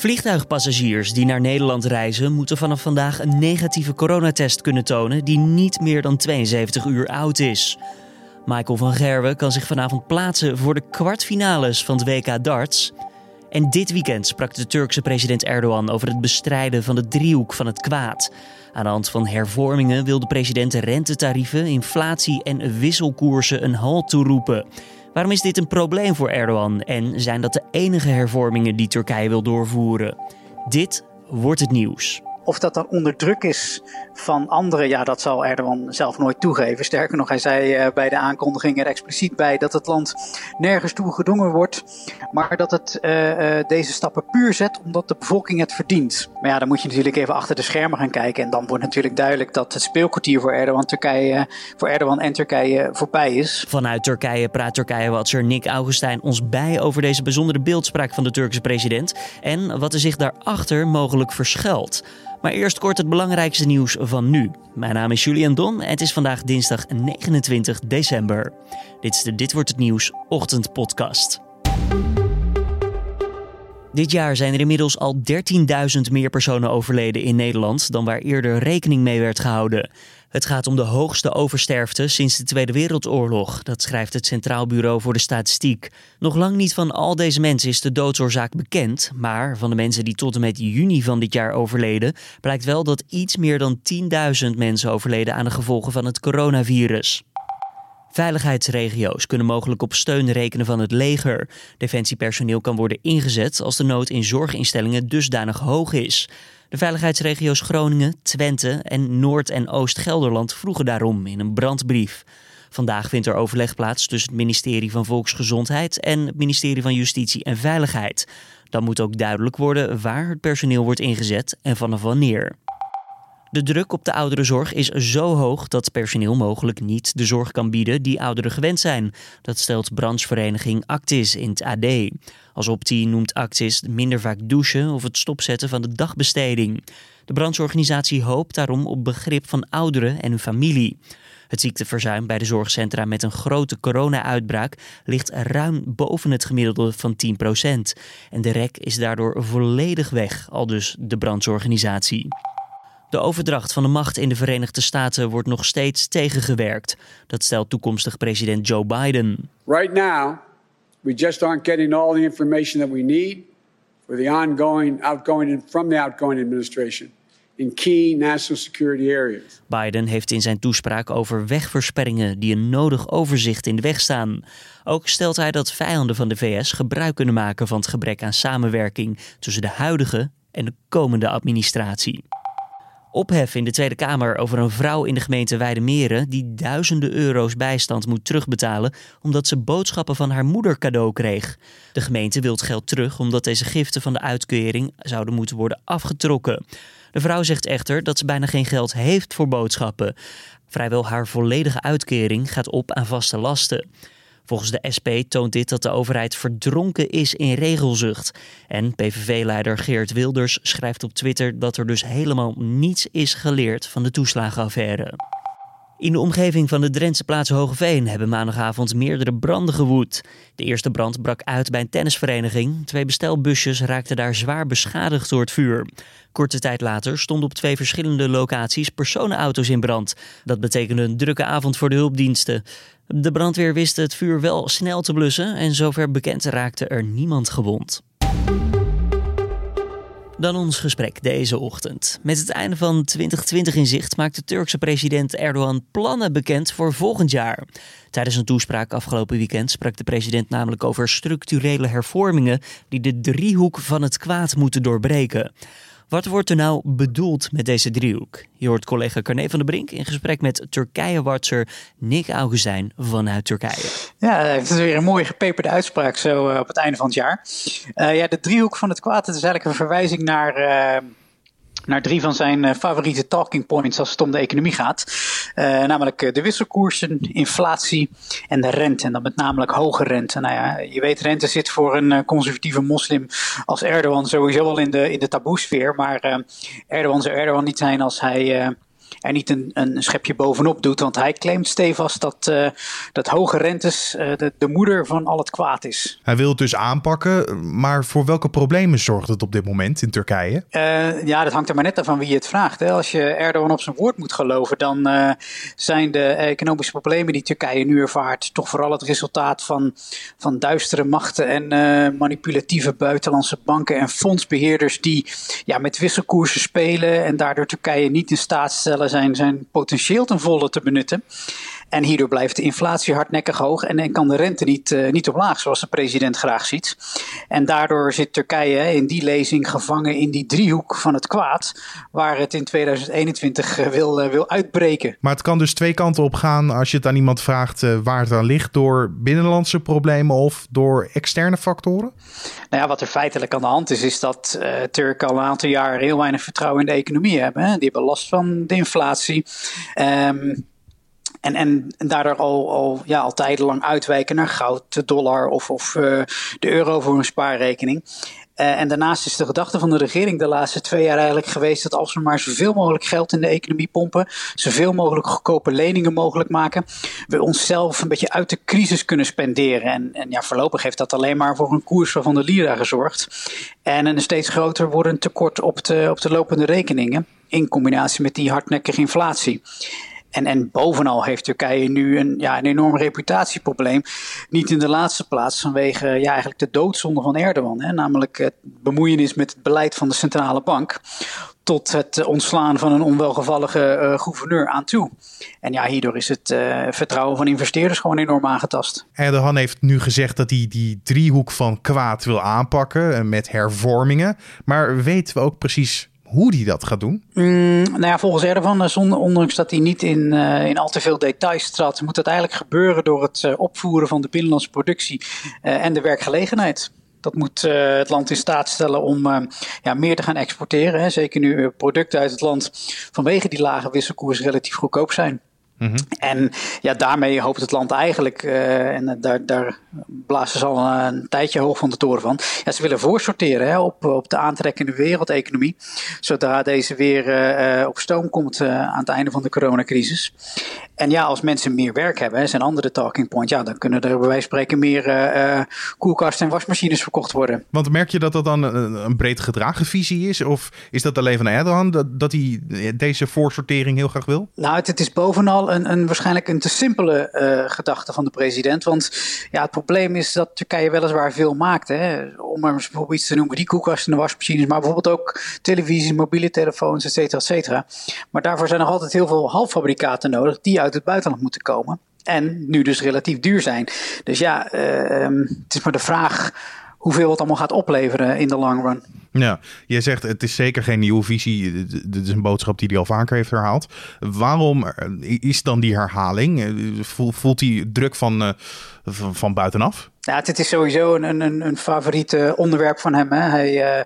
Vliegtuigpassagiers die naar Nederland reizen moeten vanaf vandaag een negatieve coronatest kunnen tonen die niet meer dan 72 uur oud is. Michael van Gerwen kan zich vanavond plaatsen voor de kwartfinales van het WK darts. En dit weekend sprak de Turkse president Erdogan over het bestrijden van de driehoek van het kwaad. Aan de hand van hervormingen wil de president rentetarieven, inflatie en wisselkoersen een halt toeroepen. Waarom is dit een probleem voor Erdogan en zijn dat de enige hervormingen die Turkije wil doorvoeren? Dit wordt het nieuws. Of dat dan onder druk is van anderen, ja, dat zal Erdogan zelf nooit toegeven. Sterker nog, hij zei uh, bij de aankondiging er expliciet bij dat het land nergens toe gedwongen wordt, maar dat het uh, uh, deze stappen puur zet omdat de bevolking het verdient. Maar ja, dan moet je natuurlijk even achter de schermen gaan kijken en dan wordt natuurlijk duidelijk dat het speelkwartier voor Erdogan, Turkije, voor Erdogan en Turkije voorbij is. Vanuit Turkije praat Turkije-watcher Nick Augustijn ons bij over deze bijzondere beeldspraak van de Turkse president en wat er zich daarachter mogelijk verschuilt. Maar eerst kort het belangrijkste nieuws van nu. Mijn naam is Julian Don en het is vandaag dinsdag 29 december. Dit is de Dit wordt het nieuws ochtendpodcast. Dit jaar zijn er inmiddels al 13.000 meer personen overleden in Nederland dan waar eerder rekening mee werd gehouden. Het gaat om de hoogste oversterfte sinds de Tweede Wereldoorlog, dat schrijft het Centraal Bureau voor de Statistiek. Nog lang niet van al deze mensen is de doodsoorzaak bekend, maar van de mensen die tot en met juni van dit jaar overleden, blijkt wel dat iets meer dan 10.000 mensen overleden aan de gevolgen van het coronavirus. Veiligheidsregio's kunnen mogelijk op steun rekenen van het leger. Defensiepersoneel kan worden ingezet als de nood in zorginstellingen dusdanig hoog is. De veiligheidsregio's Groningen, Twente en Noord- en Oost-Gelderland vroegen daarom in een brandbrief. Vandaag vindt er overleg plaats tussen het ministerie van Volksgezondheid en het ministerie van Justitie en Veiligheid. Dan moet ook duidelijk worden waar het personeel wordt ingezet en vanaf wanneer. De druk op de ouderenzorg is zo hoog dat personeel mogelijk niet de zorg kan bieden die ouderen gewend zijn. Dat stelt branchevereniging Actis in het AD. Als optie noemt Actis minder vaak douchen of het stopzetten van de dagbesteding. De brancheorganisatie hoopt daarom op begrip van ouderen en hun familie. Het ziekteverzuim bij de zorgcentra met een grote corona-uitbraak ligt ruim boven het gemiddelde van 10%. En de rek is daardoor volledig weg, al dus de brancheorganisatie. De overdracht van de macht in de Verenigde Staten wordt nog steeds tegengewerkt. Dat stelt toekomstig president Joe Biden. Right now, we just aren't getting all the information that we need for the ongoing, outgoing from the outgoing administration in key national security areas. Biden heeft in zijn toespraak over wegversperringen die een nodig overzicht in de weg staan. Ook stelt hij dat vijanden van de VS gebruik kunnen maken van het gebrek aan samenwerking tussen de huidige en de komende administratie. Ophef in de Tweede Kamer over een vrouw in de gemeente Weidemeren die duizenden euro's bijstand moet terugbetalen omdat ze boodschappen van haar moeder cadeau kreeg. De gemeente wil geld terug omdat deze giften van de uitkering zouden moeten worden afgetrokken. De vrouw zegt echter dat ze bijna geen geld heeft voor boodschappen. Vrijwel haar volledige uitkering gaat op aan vaste lasten. Volgens de SP toont dit dat de overheid verdronken is in regelzucht. En PVV-leider Geert Wilders schrijft op Twitter dat er dus helemaal niets is geleerd van de toeslagenaffaire. In de omgeving van de Drentse plaats Hogeveen hebben maandagavond meerdere branden gewoed. De eerste brand brak uit bij een tennisvereniging. Twee bestelbusjes raakten daar zwaar beschadigd door het vuur. Korte tijd later stonden op twee verschillende locaties personenauto's in brand. Dat betekende een drukke avond voor de hulpdiensten. De brandweer wist het vuur wel snel te blussen en zover bekend raakte er niemand gewond. Dan ons gesprek deze ochtend. Met het einde van 2020 in zicht maakt de Turkse president Erdogan plannen bekend voor volgend jaar. Tijdens een toespraak afgelopen weekend sprak de president namelijk over structurele hervormingen die de driehoek van het kwaad moeten doorbreken. Wat wordt er nou bedoeld met deze driehoek? Je hoort collega Carne van der Brink in gesprek met Turkije-watcher Nick Augustijn vanuit Turkije. Ja, het is weer een mooie gepeperde uitspraak zo uh, op het einde van het jaar. Uh, ja, de driehoek van het kwaad, is eigenlijk een verwijzing naar... Uh, naar drie van zijn uh, favoriete talking points als het om de economie gaat. Uh, namelijk uh, de wisselkoersen, inflatie en de rente. En dan met namelijk hoge rente. Nou ja, je weet, rente zit voor een conservatieve moslim als Erdogan sowieso al in de, in de taboesfeer. Maar Erdogan zou Erdogan niet zijn als hij er niet een, een schepje bovenop doet. Want hij claimt stevast dat, dat hoge rentes de, de moeder van al het kwaad is. Hij wil het dus aanpakken, maar voor welke problemen zorgt het op dit moment in Turkije? ja, dat hangt er maar net af van wie je het vraagt. Hè. Als je Erdogan op zijn woord moet geloven, dan zijn de economische problemen die Turkije nu ervaart toch vooral het resultaat van, van duistere machten en manipulatieve buitenlandse banken en fondsbeheerders die ja, met wisselkoersen spelen en daardoor Turkije niet in staat stellen zijn, zijn potentieel ten volle te benutten. En hierdoor blijft de inflatie hardnekkig hoog en, en kan de rente niet, uh, niet omlaag, zoals de president graag ziet. En daardoor zit Turkije in die lezing gevangen in die driehoek van het kwaad, waar het in 2021 uh, wil, uh, wil uitbreken. Maar het kan dus twee kanten op gaan als je het aan iemand vraagt waar het aan ligt, door binnenlandse problemen of door externe factoren? Nou ja, wat er feitelijk aan de hand is, is dat Turken al een aantal jaar heel weinig vertrouwen in de economie hebben. Hè. Die hebben last van de inflatie. Um, en, en, daardoor al, al, ja, al tijdenlang uitwijken naar goud, de dollar of, of uh, de euro voor een spaarrekening. Uh, en daarnaast is de gedachte van de regering de laatste twee jaar eigenlijk geweest dat als we maar zoveel mogelijk geld in de economie pompen, zoveel mogelijk goedkope leningen mogelijk maken, we onszelf een beetje uit de crisis kunnen spenderen. En, en ja, voorlopig heeft dat alleen maar voor een koers van de lira gezorgd. En een steeds groter wordend tekort op de, op de lopende rekeningen, in combinatie met die hardnekkige inflatie. En, en bovenal heeft Turkije nu een, ja, een enorm reputatieprobleem. Niet in de laatste plaats vanwege ja, eigenlijk de doodzonde van Erdogan. Hè, namelijk het bemoeienis met het beleid van de centrale bank. Tot het ontslaan van een onwelgevallige uh, gouverneur aan toe. En ja, hierdoor is het uh, vertrouwen van investeerders gewoon enorm aangetast. Erdogan heeft nu gezegd dat hij die driehoek van kwaad wil aanpakken eh, met hervormingen. Maar weten we ook precies hoe hij dat gaat doen? Mm, nou ja, volgens Erdogan, eh, zonder, ondanks dat hij niet in, uh, in al te veel details trad, moet dat eigenlijk gebeuren door het uh, opvoeren van de binnenlandse productie uh, en de werkgelegenheid. Dat moet het land in staat stellen om ja, meer te gaan exporteren. Hè. Zeker nu producten uit het land vanwege die lage wisselkoers relatief goedkoop zijn. -hmm. En ja, daarmee hoopt het land eigenlijk, uh, en daar, daar blazen ze al een tijdje hoog van de toren van. Ja, ze willen voorsorteren hè, op, op de aantrekkende wereldeconomie, zodra deze weer uh, op stoom komt aan het einde van de coronacrisis. En ja, als mensen meer werk hebben, zijn andere talking points, ja, dan kunnen er bij wijze van spreken meer koelkasten en wasmachines verkocht worden. Want merk je dat dat dan een, een breed gedragen visie is? Of is dat alleen van Erdogan dat, dat hij deze voorsortering heel graag wil? Nou, het, het is bovenal een, een, waarschijnlijk een te simpele uh, gedachte van de president. Want ja, het probleem is dat Turkije weliswaar veel maakt. Hè. Om maar bijvoorbeeld iets te noemen, die koelkasten en wasmachines. Maar bijvoorbeeld ook televisie, mobiele telefoons, et cetera, et cetera. Maar daarvoor zijn nog altijd heel veel halffabrikaten nodig die uit het buitenland moeten komen. En nu dus relatief duur zijn. Dus ja, uh, het is maar de vraag hoeveel het allemaal gaat opleveren in de long run. Ja, je zegt het is zeker geen nieuwe visie. Dit is een boodschap die hij al vaker heeft herhaald. Waarom is dan die herhaling? Voelt hij druk van, van, van buitenaf? Ja, dit is sowieso een, een, een favoriete onderwerp van hem. Hè. Hij,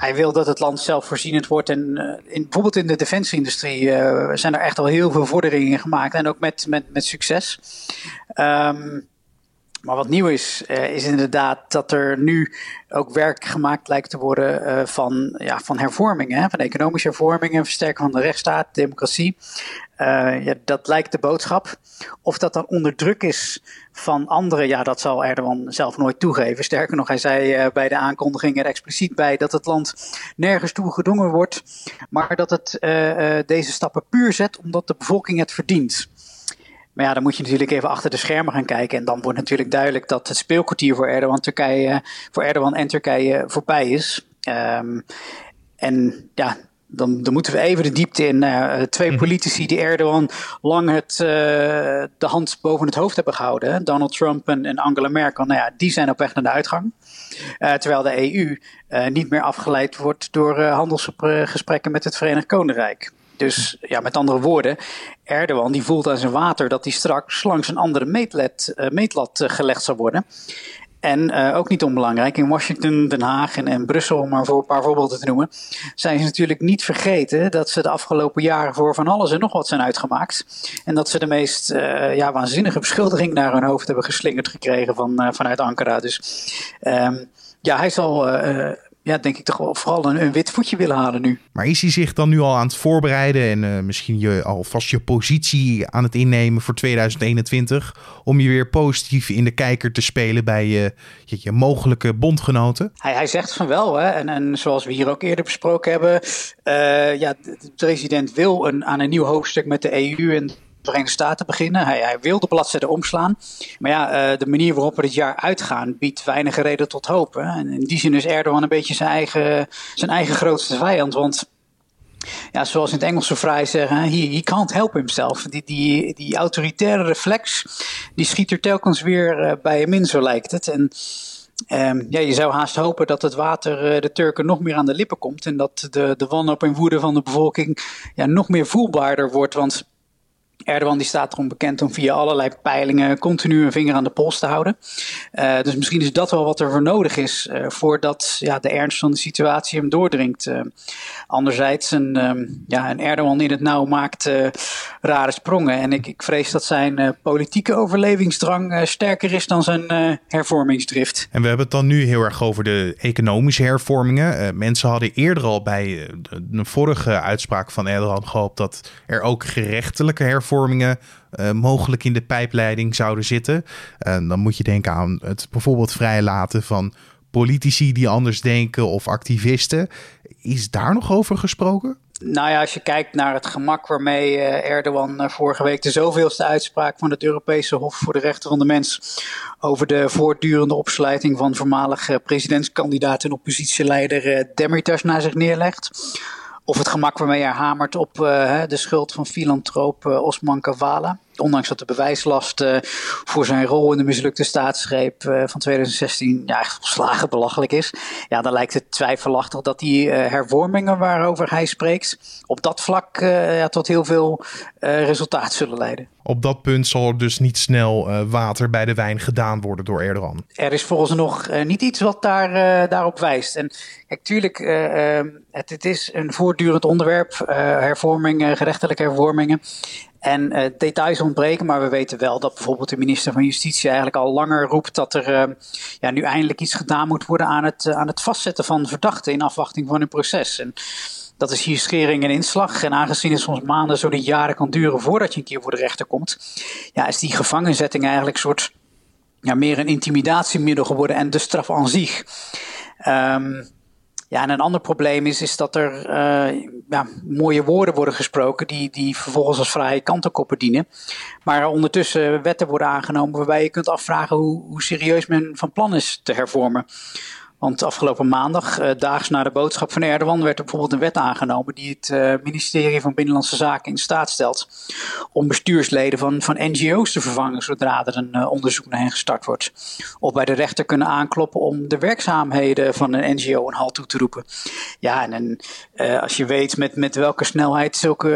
hij wil dat het land zelfvoorzienend wordt. En uh, in, bijvoorbeeld in de defensieindustrie uh, zijn er echt al heel veel vorderingen gemaakt. En ook met, met, met succes. Um, maar wat nieuw is, uh, is inderdaad dat er nu ook werk gemaakt lijkt te worden uh, van, ja, van hervormingen, van economische hervormingen, versterken van de rechtsstaat, democratie. Uh, ja, dat lijkt de boodschap. Of dat dan onder druk is van anderen, ja, dat zal Erdogan zelf nooit toegeven. Sterker nog, hij zei bij de aankondiging er expliciet bij dat het land nergens toe gedwongen wordt, maar dat het deze stappen puur zet omdat de bevolking het verdient. Maar ja, dan moet je natuurlijk even achter de schermen gaan kijken. En dan wordt natuurlijk duidelijk dat het speelkwartier voor Erdogan, Turkije, voor Erdogan en Turkije voorbij is. Um, en ja, dan, dan, moeten we even de diepte in. Uh, twee mhm. politici die Erdogan lang het, uh, de hand boven het hoofd hebben gehouden. Donald Trump en, en, Angela Merkel. Nou ja, die zijn op weg naar de uitgang. Uh, terwijl de EU niet meer afgeleid wordt door handelsgesprekken met het Verenigd Koninkrijk. Dus ja, met andere woorden, Erdogan die voelt aan zijn water dat hij straks langs een andere meetlat, uh, meetlat uh, gelegd zal worden. En uh, ook niet onbelangrijk, in Washington, Den Haag en, Brussel, om maar voor een paar voorbeelden te noemen, zijn ze natuurlijk niet vergeten dat ze de afgelopen jaren voor van alles en nog wat zijn uitgemaakt. En dat ze de meest ja, waanzinnige beschuldiging naar hun hoofd hebben geslingerd gekregen van, vanuit Ankara. Dus um, ja, hij zal ja, denk ik toch wel vooral een, een, wit voetje willen halen nu. Maar is hij zich dan nu al aan het voorbereiden en uh, misschien je alvast je positie aan het innemen voor 2021 om je weer positief in de kijker te spelen bij je, je, je mogelijke bondgenoten? Hij, hij zegt van wel, hè? En, en zoals we hier ook eerder besproken hebben, uh, ja, de president wil een, aan een nieuw hoofdstuk met de EU en Verenigde Staten beginnen. Hij, hij wil de bladzijde omslaan. Maar ja, uh, de manier waarop we dit jaar uitgaan biedt weinig reden tot hoop. En in die zin is Erdogan een beetje zijn eigen, zijn eigen grootste vijand. Want ja, zoals in het Engels zo vrij zeggen, he, he can't help himself. Die, die, die autoritaire reflex, die schiet er telkens weer uh, bij hem in, zo lijkt het. En um, ja, je zou haast hopen dat het water uh, de Turken nog meer aan de lippen komt. En dat de, de wanhoop en woede van de bevolking ja, nog meer voelbaarder wordt. Want Erdogan die staat erom bekend om via allerlei peilingen continu een vinger aan de pols te houden. Uh, dus misschien is dat wel wat er voor nodig is uh, voordat ja, de ernst van de situatie hem doordringt. Uh, anderzijds, een, um, ja, een Erdogan in het nauw maakt rare sprongen. En ik, ik vrees dat zijn politieke overlevingsdrang sterker is dan zijn hervormingsdrift. En we hebben het dan nu heel erg over de economische hervormingen. mensen hadden eerder al bij de vorige uitspraak van Erdogan gehoopt dat er ook gerechtelijke hervormingen uh, mogelijk in de pijpleiding zouden zitten. En dan moet je denken aan het bijvoorbeeld vrijlaten van politici die anders denken of activisten. Is daar nog over gesproken? Nou ja, als je kijkt naar het gemak waarmee uh, Erdogan vorige week de zoveelste uitspraak van het Europese Hof voor de Rechten van de Mens over de voortdurende opsluiting van voormalig presidentskandidaat en oppositieleider Demirtas naar zich neerlegt of het gemak waarmee hij hamert op uh, de schuld van filantroop uh, Osman Kavala ondanks dat de bewijslast uh, voor zijn rol in de mislukte staatsgreep uh, van 2016 ja, echt volslagen belachelijk is. Ja, dan lijkt het twijfelachtig dat die uh, hervormingen waarover hij spreekt op dat vlak ja, tot heel veel resultaat zullen leiden. Op dat punt zal er dus niet snel water bij de wijn gedaan worden door Erdogan. Er is volgens nog niet iets wat daar, daarop wijst. En kijk, tuurlijk, ehm, het, het, is een voortdurend onderwerp, hervormingen, gerechtelijke hervormingen. En uh, details ontbreken, maar we weten wel dat bijvoorbeeld de minister van Justitie eigenlijk al langer roept dat er uh, ja, nu eindelijk iets gedaan moet worden aan het, uh, aan het vastzetten van verdachten in afwachting van hun proces. En dat is hier schering en inslag. En aangezien het soms maanden, zo niet jaren kan duren voordat je een keer voor de rechter komt, ja, is die gevangenzetting eigenlijk een soort ja, meer een intimidatiemiddel geworden en de straf aan zich. Um, ja, en een ander probleem is, is dat er uh, ja, mooie woorden worden gesproken die, die vervolgens als vrije kantenkoppen dienen. Maar ondertussen wetten worden aangenomen waarbij je kunt afvragen hoe, hoe serieus men van plan is te hervormen. Want afgelopen maandag, uh, daags na de boodschap van Erdogan, werd er bijvoorbeeld een wet aangenomen die het uh, ministerie van Binnenlandse Zaken in staat stelt om bestuursleden van, van NGO's te vervangen zodra er een uh, onderzoek naar hen gestart wordt. Of bij de rechter kunnen aankloppen om de werkzaamheden van een NGO een halt toe te roepen. Ja, en, als je weet met, met welke snelheid zulke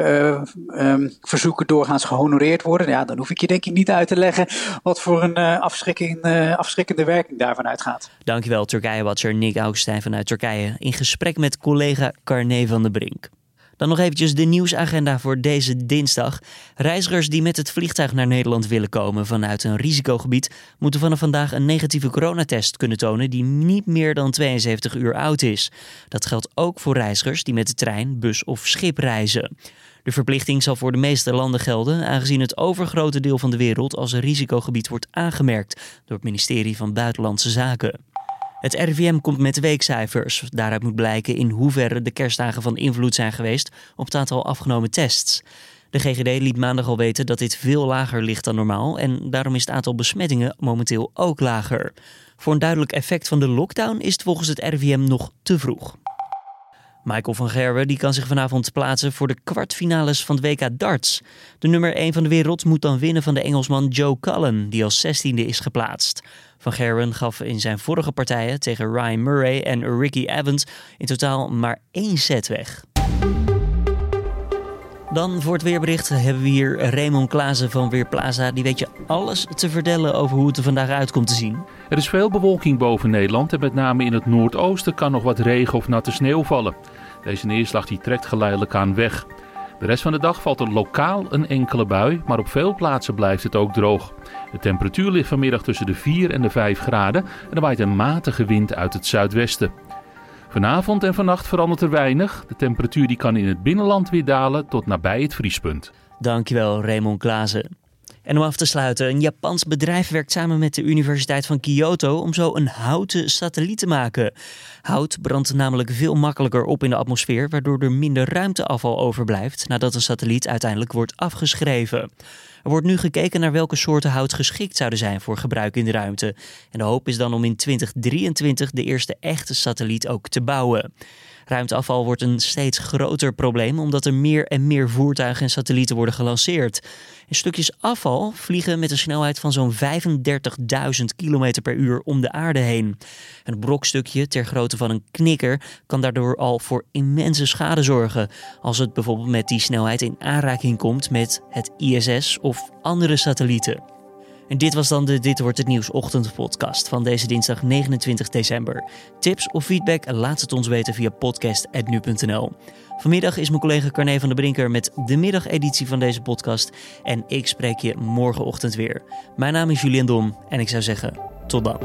um, verzoeken doorgaans gehonoreerd worden, ja, dan hoef ik je denk ik niet uit te leggen wat voor een afschrikking, afschrikkende werking daarvan uitgaat. Dankjewel, Turkije watcher Nick Augustijn vanuit Turkije in gesprek met collega Carne van der Brink. Dan nog eventjes de nieuwsagenda voor deze dinsdag. Reizigers die met het vliegtuig naar Nederland willen komen vanuit een risicogebied moeten vanaf vandaag een negatieve coronatest kunnen tonen die niet meer dan 72 uur oud is. Dat geldt ook voor reizigers die met de trein, bus of schip reizen. De verplichting zal voor de meeste landen gelden, aangezien het overgrote deel van de wereld als een risicogebied wordt aangemerkt door het ministerie van Buitenlandse Zaken. Het RIVM komt met weekcijfers. Daaruit moet blijken in hoeverre de kerstdagen van invloed zijn geweest op het aantal afgenomen tests. De GGD liet maandag al weten dat dit veel lager ligt dan normaal en daarom is het aantal besmettingen momenteel ook lager. Voor een duidelijk effect van de lockdown is het volgens het RIVM nog te vroeg. Michael van Gerwen die kan zich vanavond plaatsen voor de kwartfinales van het WK darts. De nummer 1 van de wereld moet dan winnen van de Engelsman Joe Cullen, die als 16e is geplaatst. Van Gerwen gaf in zijn vorige partijen tegen Ryan Murray en Ricky Evans in totaal maar één set weg. Dan voor het weerbericht hebben we hier Raymond Klaassen van Weerplaza. Die weet je alles te vertellen over hoe het er vandaag uit komt te zien. Er is veel bewolking boven Nederland en met name in het noordoosten kan nog wat regen of natte sneeuw vallen. Deze neerslag die trekt geleidelijk aan weg. De rest van de dag valt er lokaal een enkele bui, maar op veel plaatsen blijft het ook droog. De temperatuur ligt vanmiddag tussen de 4 en de 5 graden en er waait een matige wind uit het zuidwesten. Vanavond en vannacht verandert er weinig. De temperatuur die kan in het binnenland weer dalen tot nabij het vriespunt. Dankjewel Raymond Klaassen. En om af te sluiten, een Japans bedrijf werkt samen met de Universiteit van Kyoto om zo een houten satelliet te maken. Hout brandt namelijk veel makkelijker op in de atmosfeer, waardoor er minder ruimteafval overblijft nadat een satelliet uiteindelijk wordt afgeschreven. Er wordt nu gekeken naar welke soorten hout geschikt zouden zijn voor gebruik in de ruimte. En de hoop is dan om in 2023 de eerste echte satelliet ook te bouwen. Ruimteafval wordt een steeds groter probleem omdat er meer en meer voertuigen en satellieten worden gelanceerd. En stukjes afval vliegen met een snelheid van zo'n 35.000 km per uur om de aarde heen. Een brokstukje ter grootte van een knikker kan daardoor al voor immense schade zorgen als het bijvoorbeeld met die snelheid in aanraking komt met het ISS of andere satellieten. En dit was dan de Dit wordt het nieuws ochtendpodcast van deze dinsdag 29 december. Tips of feedback laat het ons weten via podcast@nu.nl. Vanmiddag is mijn collega Carne van der Brinker met de middageditie van deze podcast en ik spreek je morgenochtend weer. Mijn naam is Julian Dom en ik zou zeggen tot dan.